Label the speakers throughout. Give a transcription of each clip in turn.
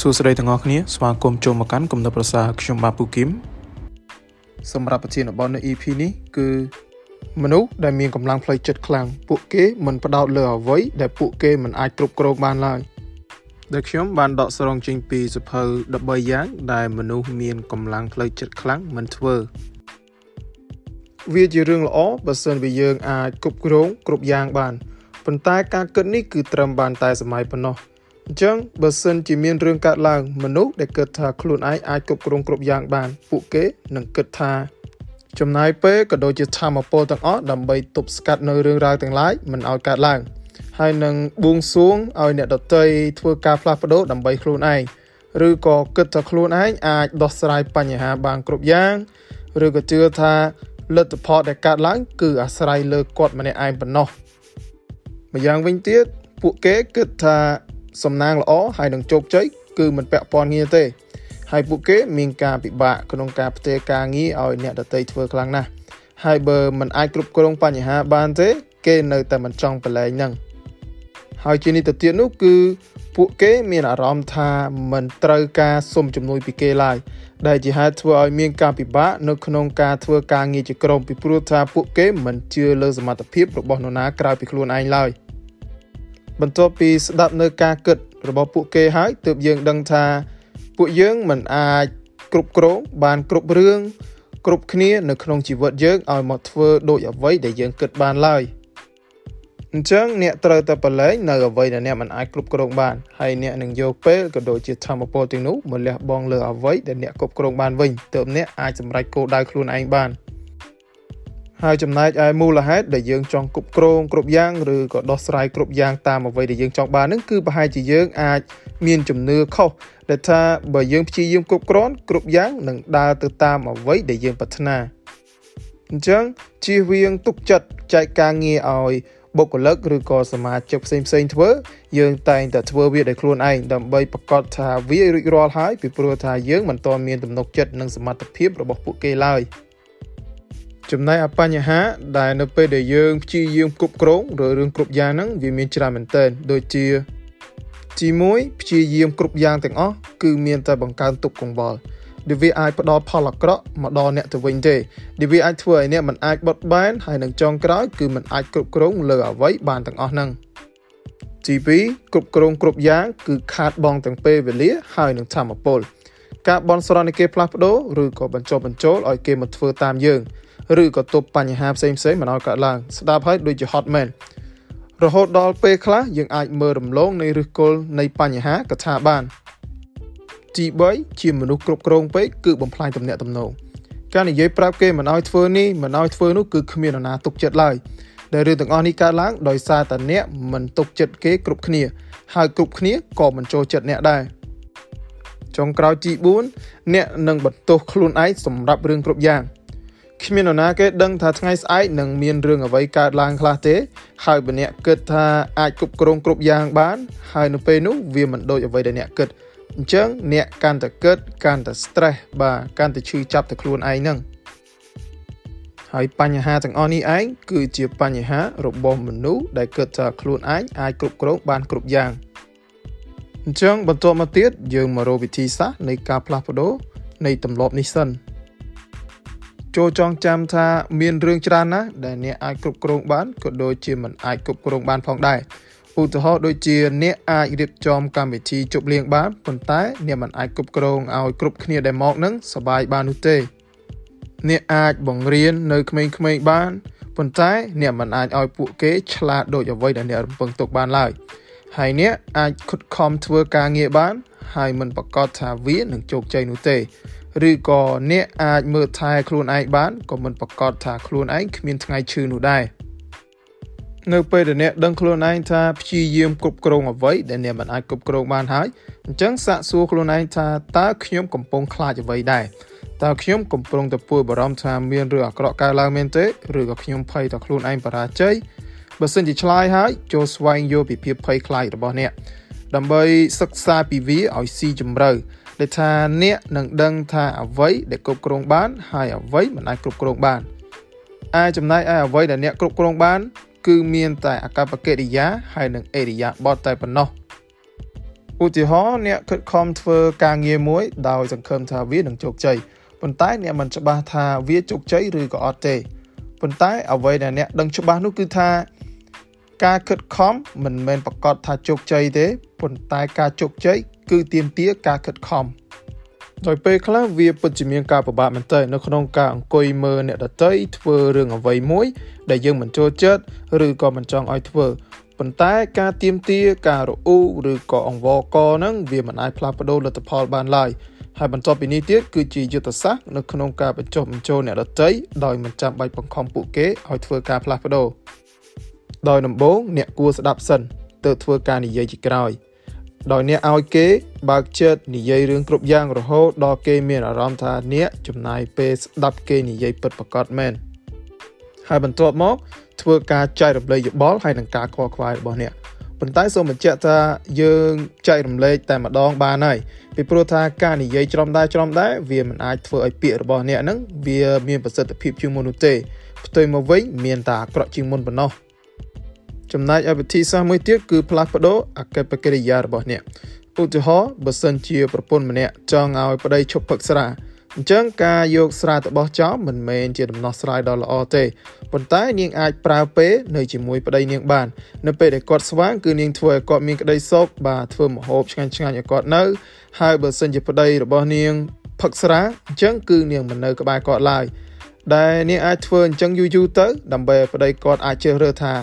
Speaker 1: សួស្តីទាំងអស់គ្នាស្វាគមន៍ចូលមកកាន់គំនិតប្រសាខ្ញុំបាទពូគឹមសម្រាប់ប្រធានបទនៅ EP នេះគឺមនុស្សដែលមានកម្លាំងផ្លូវចិត្តខ្លាំងពួកគេមិនផ្ដោតលើអ្វីដែលពួកគេមិនអាចគ្រប់គ្រងបានឡើយដែលខ្ញុំបានដកស្រង់ចេញពីសភៅ13យ៉ាងដែលមនុស្សមានកម្លាំងផ្លូវចិត្តខ្លាំងមិនធ្វើវាជារឿងល្អបើសិនវាយើងអាចគ្រប់គ្រងគ្រប់យ៉ាងបានប៉ុន្តែការគិតនេះគឺត្រឹមបានតែសម័យប៉ុណ្ណោះ អញ្ចឹងបើសិនជាមានរឿងកើតឡើងមនុស្សដែលគិតថាខ្លួនឯងអាចគ្រប់គ្រងគ្រប់យ៉ាងបាន ពួកគេនឹងគិតថាចំណាយពេលក៏ដូចជាធម៌ពលទាំងអស់ដើម្បីទប់ស្កាត់នៅរឿងរ៉ាវទាំងឡាយមិនឲ្យកើតឡើងហើយនឹងបួងសួងឲ្យអ្នកដតីធ្វើការផ្លាស់ប្ដូរដើម្បីខ្លួនឯងឬក៏គិតថាខ្លួនឯងអាចដោះស្រាយបញ្ហាបានគ្រប់យ៉ាងឬក៏ជឿថាលទ្ធផលដែលកើតឡើង គឺអាស្រ័យលើគាត់ម្នាក់ឯងប៉ុណ្ណោះម្យ៉ាងវិញទៀតពួកគេគិតថា សំណាងល្អហើយនឹងជោគជ័យគឺមិនពាក់ព័ន្ធងារទេ ហើយពួកគេមានការពិបាកក្នុងការផ្ទេរការងារឲ្យអ្នកដទៃធ្វើខ្លាំងណាស់ហើយបើមិនអាចគ្រប់គ្រងបញ្ហាបានទេ គេនៅតែមិនចង់ប្រឡែងនឹងហើយជានេះទៅទៀតនោះគឺពួកគេមានអារម្មណ៍ថាមិនត្រូវការសុំជំនួយពីគេឡើយដែលជាហេតុធ្វើឲ្យមានការពិបាកនៅក្នុងការធ្វើការងារជាក្រុមពីព្រោះថាពួកគេមិនជឿលើសមត្ថភាពរបស់នរណាក្រៅពីខ្លួនឯងឡើយ។ បន្ទាប់ពីស្ដាប់នៅការគិតរបស់ពួកគេហើយទើបយើងដឹងថាពួកយើងមិនអាចគ្រប់គ្រងបានគ្រប់រឿងគ្រប់គ្នានៅក្នុងជីវិតយើងឲ្យមកធ្វើដូចអ្វីដែលយើងគិតបានឡើយអញ្ចឹងអ្នកត្រូវតែប្រឡែងនៅអ្វីដែលអ្នកមិនអាចគ្រប់គ្រងបានហើយអ្នកនឹងយកពេលក៏ដូចជាធម្មពលទាំងនោះមកលះបង់លើអ្វីដែលអ្នកគ្រប់គ្រងបានវិញទើបអ្នកអាចសម្រេចគោលដៅខ្លួនឯងបាន។ ហើយចំណែកឯមូលហេតុដែលយើងចង់គ្រប់គ្រងគ្រប់យ៉ាងឬក៏ដោះស្រាយគ្រប់យ៉ាងតាមអ្វីដែលយើងចង់បាននឹងគឺប្រហែលជាយើងអាចមានជំនឿខុសដែលថាបើយើងព្យាយាមគ្រប់គ្រងគ្រប់យ៉ាងនឹងដើរទៅតាមអ្វីដែលយើងប្រាថ្នាអញ្ចឹងជៀសវាងទុកចិត្តចែកការងារឲ្យបុគ្គលិកឬក៏សមាជិកផ្សេងផ្សេងធ្វើយើងតែងតែធ្វើវាដោយខ្លួនឯងដើម្បីប្រកាសថាវារួចរាល់ហើយពីព្រោះថាយើងមិនទាន់មានទំនុកចិត្តនិងសមត្ថភាពរបស់ពួកគេឡើយ។ ចំណែកអបញ្ហាដែលនៅពេលដែលយើងព្យាយាមគ្រប់គ្រងឬរឿងគ្រប់យ៉ាងហ្នឹងវាមានច្រើនមែនទែនដូចជាទី1ព្យាយាមគ្រប់យ៉ាងទាំងអស់គឺមានតែបង្កើនទុកកង្វល់ដែលវាអាចផ្ដល់ផលអាក្រក់មកដល់អ្នកទៅវិញទេដែលវាអាចធ្វើឲ្យអ្នកមិនអាចបត់បែនហើយនឹងចុងក្រោយគឺមិនអាចគ្រប់គ្រងលើអ្វីបានទាំងអស់ហ្នឹងទី2គ្រប់គ្រងគ្រប់យ៉ាងគឺខាតបង់ទាំងពេលវេលាហើយនឹងធម៌ពលការបន់ស្រន់ឲ្យគេផ្លាស់ប្ដូរឬក៏បញ្ចុះបញ្ចូលឲ្យគេមកធ្វើតាមយើង ឬក៏ទប់បញ្ហាផ្សេងផ្សេងមិនឲ្យកើតឡើងស្ដាប់ហើយដូចជា hot man រហូតដល់ពេលខ្លះយើងអាចមើលរំលងនៃឫសគល់នៃបញ្ហាកថាបានទី3ជាមនុស្សគ្រប់គ្រងពេកគឺបំផ្លាញទំនាក់ទំនងការនិយាយប្រាប់គេមិនឲ្យធ្វើនេះមិនឲ្យធ្វើនោះគឺគ្មាននរណាទុកចិត្តឡើយដែលរឿងទាំងអស់នេះកើតឡើងដោយសារតែអ្នកមិនទុកចិត្តគេគ្រប់គ្នា ហើយគ្រប់គ្នាក៏មិនចូលចិត្តអ្នកដែរចុងក្រោយទី4អ្នកនឹងបន្ទោសខ្លួនឯងសម្រាប់រឿងគ្រប់យ៉ាង គ្មាននរណាគេដឹងថាថ្ងៃស្អែកនឹងមានរឿងអ្វីកើតឡើងខ្លះទេ ហើយបើអ្នកគិតថាអាចគ្រប់គ្រងគ្រប់យ៉ាងបាន ហើយនៅពេលនោះវាមិនដូចអ្វីដែលអ្នកគិតអញ្ចឹងអ្នកកាន់តែគិតកាន់តែ stress បាទកាន់តែឈឺចាប់ទៅខ្លួនឯងហ្នឹងហើយបញ្ហាទាំងអស់នេះឯងគឺជាបញ្ហារបស់មនុស្សដែលគិតថាខ្លួនឯងអាចគ្រប់គ្រងបានគ្រប់យ៉ាងអញ្ចឹងបន្ទាប់មកទៀតយើងមករកវិធីសាស្ត្រនៃការផ្លាស់ប្ដូរនៃទម្លាប់នេះសិន ចូលចងចាំថាមានរឿងច្រើនណាស់ដែលអ្នកអាចគ្រប់គ្រងបានក៏ដូចជាមិនអាចគ្រប់គ្រងបានផងដែរឧទាហរណ៍ដូចជាអ្នកអាចរៀបចំកម្មវិធីជប់លៀងបានប៉ុន្តែអ្នកមិនអាចគ្រប់គ្រងឲ្យគ្រប់គ្នាដែលមកនឹងសប្បាយបាននោះទេអ្នកអាចបង្រៀននៅក្មេងៗបានប៉ុន្តែអ្នកមិនអាចឲ្យពួកគេឆ្លាតដូចអ្វីដែលអ្នករំពឹងទុកបានឡើយហើយអ្នកអាចខិតខំធ្វើការងារបាន ហើយមិនប្រកាសថាវានឹងជោគជ័យនោះទេ ឬក៏អ្នកអាចមើលថែខ្លួនឯងបានក៏មិនប្រកាសថាខ្លួនឯងគ្មានថ្ងៃឈឺនោះដែរនៅពេលដែលអ្នកដឹងខ្លួនឯងថាព្យាយាមគ្រប់គ្រងអ្វីដែលអ្នកមិនអាចគ្រប់គ្រងបានហើយអញ្ចឹងសាកសួរខ្លួនឯងថាតើខ្ញុំកំពុងខ្លាចអ្វីដែរតើខ្ញុំកំពុងតែពួយបារម្ភថាមានរឿងអាក្រក់កើតឡើងមែនទេឬក៏ខ្ញុំភ័យថាខ្លួនឯងបរាជ័យបើសិនជាឆ្លើយហើយចូលស្វែងយល់ពីភាពភ័យខ្លាចរបស់អ្នកដើម្បីសិក្សាពីវាឲ្យស៊ីជម្រៅ ដែលថាអ្នកនឹងដឹងថាអ្វីដែលគ្រប់គ្រងបាន ហើយអ្វីមិនអាចគ្រប់គ្រងបានឯចំណែកឯអ្វីដែលអ្នកគ្រប់គ្រងបាន គឺមានតែអកប្បកិរិយាហើយនិងអេរិយាបថតែប៉ុណ្ណោះឧឧទាហរណ៍អ្នកខិតខំធ្វើការងារមួយ ដោយសង្ឃឹមថាវានឹងជោគជ័យប៉ុន្តែអ្នកមិនច្បាស់ថាវាជោគជ័យឬក៏អត់ទេប៉ុន្តែអ្វីដែលអ្នកដឹងច្បាស់នោះគឺថាការខិតខំមិនមែនប្រកាសថាជោគជ័យទេប៉ុន្តែការជោគជ័យ គឺទាមទារការខិតខំដោយពេលខ្លះវាពិតជាមានការពិបាកមែនទែននៅក្នុងការអង្គុយមើលអ្នកដទៃធ្វើរឿងអ្វីមួយ ដែលយើងមិនចូលចិត្តឬក៏មិនចង់ឲ្យធ្វើប៉ុន្តែការទៀមទាការរអ៊ូឬក៏អង្វរកហ្នឹងវាមិនអាចផ្លាស់ប្ដូរលទ្ធផលបានឡើយហើយបន្ទាប់ពីនេះទៀតគឺជាយុទ្ធសាស្ត្រនៅក្នុងការបញ្ចុះបញ្ចូលអ្នកដទៃដោយមិនចាំបាច់បង្ខំពួកគេឲ្យធ្វើការផ្លាស់ប្ដូរដោយដំបូងអ្នកគួរស្ដាប់សិនទើបធ្វើការនិយាយជាក្រោយ ដោយអ្នកឲ្យគេបើកចិត្តនិយាយរឿងគ្រប់យ៉ាងរហូតដល់គេមានអារម្មណ៍ថាអ្នកចំណាយពេលស្ដាប់គេនិយាយពិតប្រាកដមែនហើយបន្ទាប់មក ធ្វើការចែករំលែកយោបល់ហើយនឹងការខ្វល់ខ្វាយរបស់អ្នកប៉ុន្តែសូមបញ្ជាក់ថាយើងចែករំលែកតែម្ដងបានហើយពីព្រោះថាការនិយាយច្រំដែរច្រំដែរវាមិនអាចធ្វើឲ្យពាក្យរបស់អ្នកហ្នឹងវាមានប្រសិទ្ធភាពជាងមុននោះទេផ្ទុយមកវិញមានតែអាក្រក់ជាងមុនប៉ុណ្ណោះ ចំណែកឲ្យវិធីសាស្ត្រមួយទៀតគឺផ្លាស់ប្ដូរអកប្បកិរិយារបស់អ្នកឧទាហរណ៍បើសិនជាប្រពន្ធម្នាក់ចង់ឲ្យប្តីឈប់ផឹកស្រាអញ្ចឹងការយកស្រាទៅបោះចោលមិនមែនជាដំណោះស្រាយដ៏ល្អទេប៉ុន្តែនាងអាចប្រើពេលនៅជាមួយប្តីនាងបាននៅពេលដែលគាត់ស្វាងគឺនាងធ្វើឲ្យគាត់មានក្តីសុខបាទធ្វើម្ហូបឆ្ងាញ់ឆ្ងាញ់ឲ្យគាត់នៅហើយបើសិនជាប្តីរបស់នាងផឹកស្រាអញ្ចឹងគឺនាងមិននៅក្បែរគាត់ឡើយដែលនាងអាចធ្វើអញ្ចឹងយូរយូរទៅដើម្បីឲ្យប្តីគាត់អាចជ្រើសរើសថា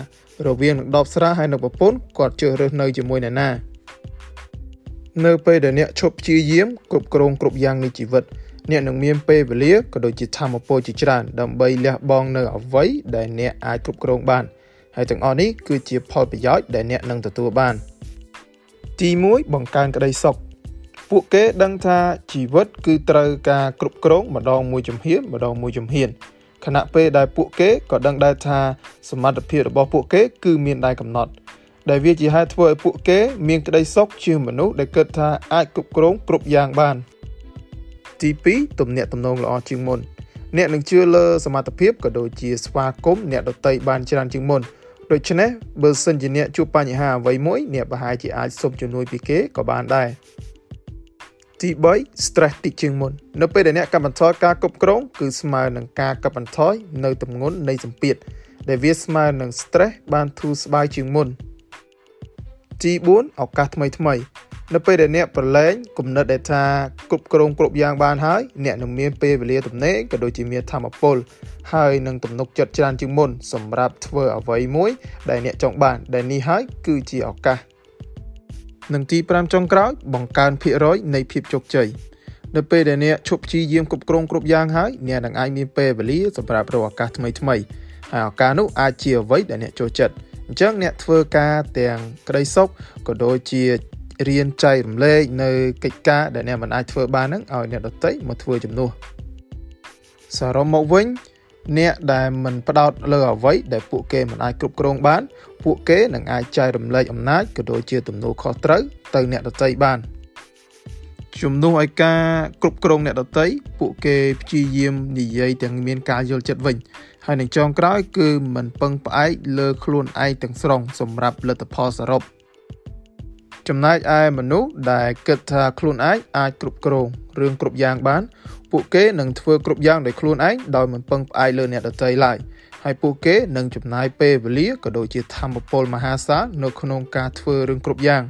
Speaker 1: រវាងនឹងដបស្រាហើយនឹងប្រពន្ធគាត់ជ្រើសរើសនៅជាមួយអ្នកណានៅពេលដែលអ្នកឈប់ព្យាយាមគ្រប់គ្រងគ្រប់យ៉ាងនៃជីវិតអ្នកនឹងមានពេលវេលាក៏ដូចជាធម៌ពលជាច្រើនដើម្បីលះបង់នៅអ្វីដែលអ្នកអាចគ្រប់គ្រងបានហើយទាំងអស់នេះគឺជាផលប្រយោជន៍ដែលអ្នកនឹងទទួលបាន ទី1បង្កើនក្តីសុខពួកគេដឹងថាជីវិតគឺត្រូវការគ្រប់គ្រងម្ដងមួយជំហានម្ដងមួយជំហាន ខណៈពេលដែលពួកគេក៏ដឹងដែរថាសមត្ថភាពរបស់ពួកគេគឺមានដែនកំណត់ដែលវាជាហេតុធ្វើឲ្យពួកគេមានក្តីសុខជាមនុស្សដែលគិតថាអាចគ្រប់គ្រងគ្រប់យ៉ាងបានទី2ទំនាក់ទំនងល្អជាងមុនអ្នកនឹងជឿលើសមត្ថភាពក៏ដូចជាស្វាគមន៍អ្នកដតីបានច្រើនជាងមុនដូច្នេះបើសិនជាអ្នកជួបបញ្ហាអ្វីមួយអ្នកប្រហែលជាអាចសុំជំនួយពីគេក៏បានដែរ ទី3 stress តិចជាងមុននៅពេលដែលអ្នកកាត់បន្ថយការគ្រប់គ្រងគឺស្មើនឹងការកាត់បន្ថយនៅទម្ងន់នៃសម្ពាធដែលវាស្មើនឹង stress បានធូរស្បើយជាងមុនទី4ឱកាសថ្មីថ្មីនៅពេលដែលអ្នកប្រឡែងគំនិតដែលថាគ្រប់គ្រងគ្រប់យ៉ាងបានហើយអ្នកនឹងមានពេលវេលាទំនេរក៏ដូចជាមានធម៌ពលហើយនឹងទំនុកចិត្តច្រើនជាងមុនសម្រាប់ធ្វើអ្វីមួយដែលអ្នកចង់បានដែលនេះហើយគឺជាឱកាស និងទី5ចុងក្រោយបង្កើនភាគរយនៃភាពជោគជ័យនៅពេលដែលអ្នកឈប់ព្យាយាមគ្រប់គ្រងគ្រប់យ៉ាងហើយអ្នកនឹងអាចមានពេលវេលាសម្រាប់រកឱកាសថ្មីថ្មីហើយឱកាសនោះអាចជាអ្វីដែលអ្នកចូលចិត្តអញ្ចឹងអ្នកធ្វើការទាំងក្តីសុខក៏ដូចជារៀនចែករំលែកនៅកិច្ចការដែលអ្នកមិនអាចធ្វើបានហ្នឹងឲ្យអ្នកដទៃមកធ្វើជំនួសសរុបមកវិញ អ្នកដែលមិនផ្ដោតលើអ្វីដែលពួកគេមិនអាចគ្រប់គ្រងបាន ពួកគេនឹងអាចចែករំលែកអំណាចក៏ដូចជាទំនួលខុសត្រូវទៅអ្នកដទៃបានជំនួសឲ្យការគ្រប់គ្រងអ្នកដទៃពួកគេព្យាយាមនិយាយទាំងមានការយល់ចិត្តវិញ ហើយនឹងចុងក្រោយគឺមិនពឹងផ្អែកលើខ្លួនឯងទាំងស្រុងសម្រាប់លទ្ធផលសរុប ចំណែកឯមនុស្សដែលគិតថាខ្លួនឯងអាចគ្រប់គ្រងរឿងគ្រប់យ៉ាងបាន ពួកគេនឹងធ្វើគ្រប់យ៉ាងដោយខ្លួនឯងដោយមិនពឹងផ្អែកលើអ្នកដទៃឡើយហើយពួកគេនឹងចំណាយពេលវេលាក៏ដូចជាធម៌ពលមហាសាលនៅក្នុងការធ្វើរឿងគ្រប់យ៉ាង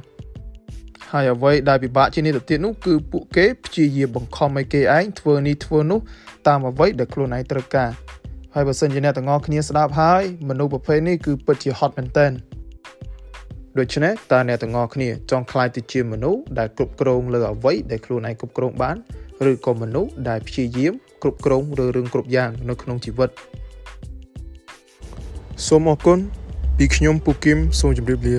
Speaker 1: ហើយអ្វីដែលពិបាកជាងនេះទៅទៀតនោះគឺពួកគេព្យាយាមបង្ខំឲ្យគេឯងធ្វើនេះធ្វើនោះតាមអ្វីដែលខ្លួនឯងត្រូវការហើយបើសិនជាអ្នកទាំងអស់គ្នាស្ដាប់ហើយមនុស្សប្រភេទនេះគឺពិតជាហត់មែនទែន ដូច្នេះតើអ្នកទាំងអស់គ្នាចង់ខ្លាយទៅជាមនុស្សដែលគ្រប់គ្រងលើអ្វីដែលខ្លួនឯងគ្រប់គ្រងបានឬក៏មនុស្សដែលព្យាយាមគ្រប់គ្រងលើរឿងគ្រប់យ៉ាងនៅក្នុងជីវិតសូមអរគុណពីខ្ញុំពូគឹមសូមជម្រាបលា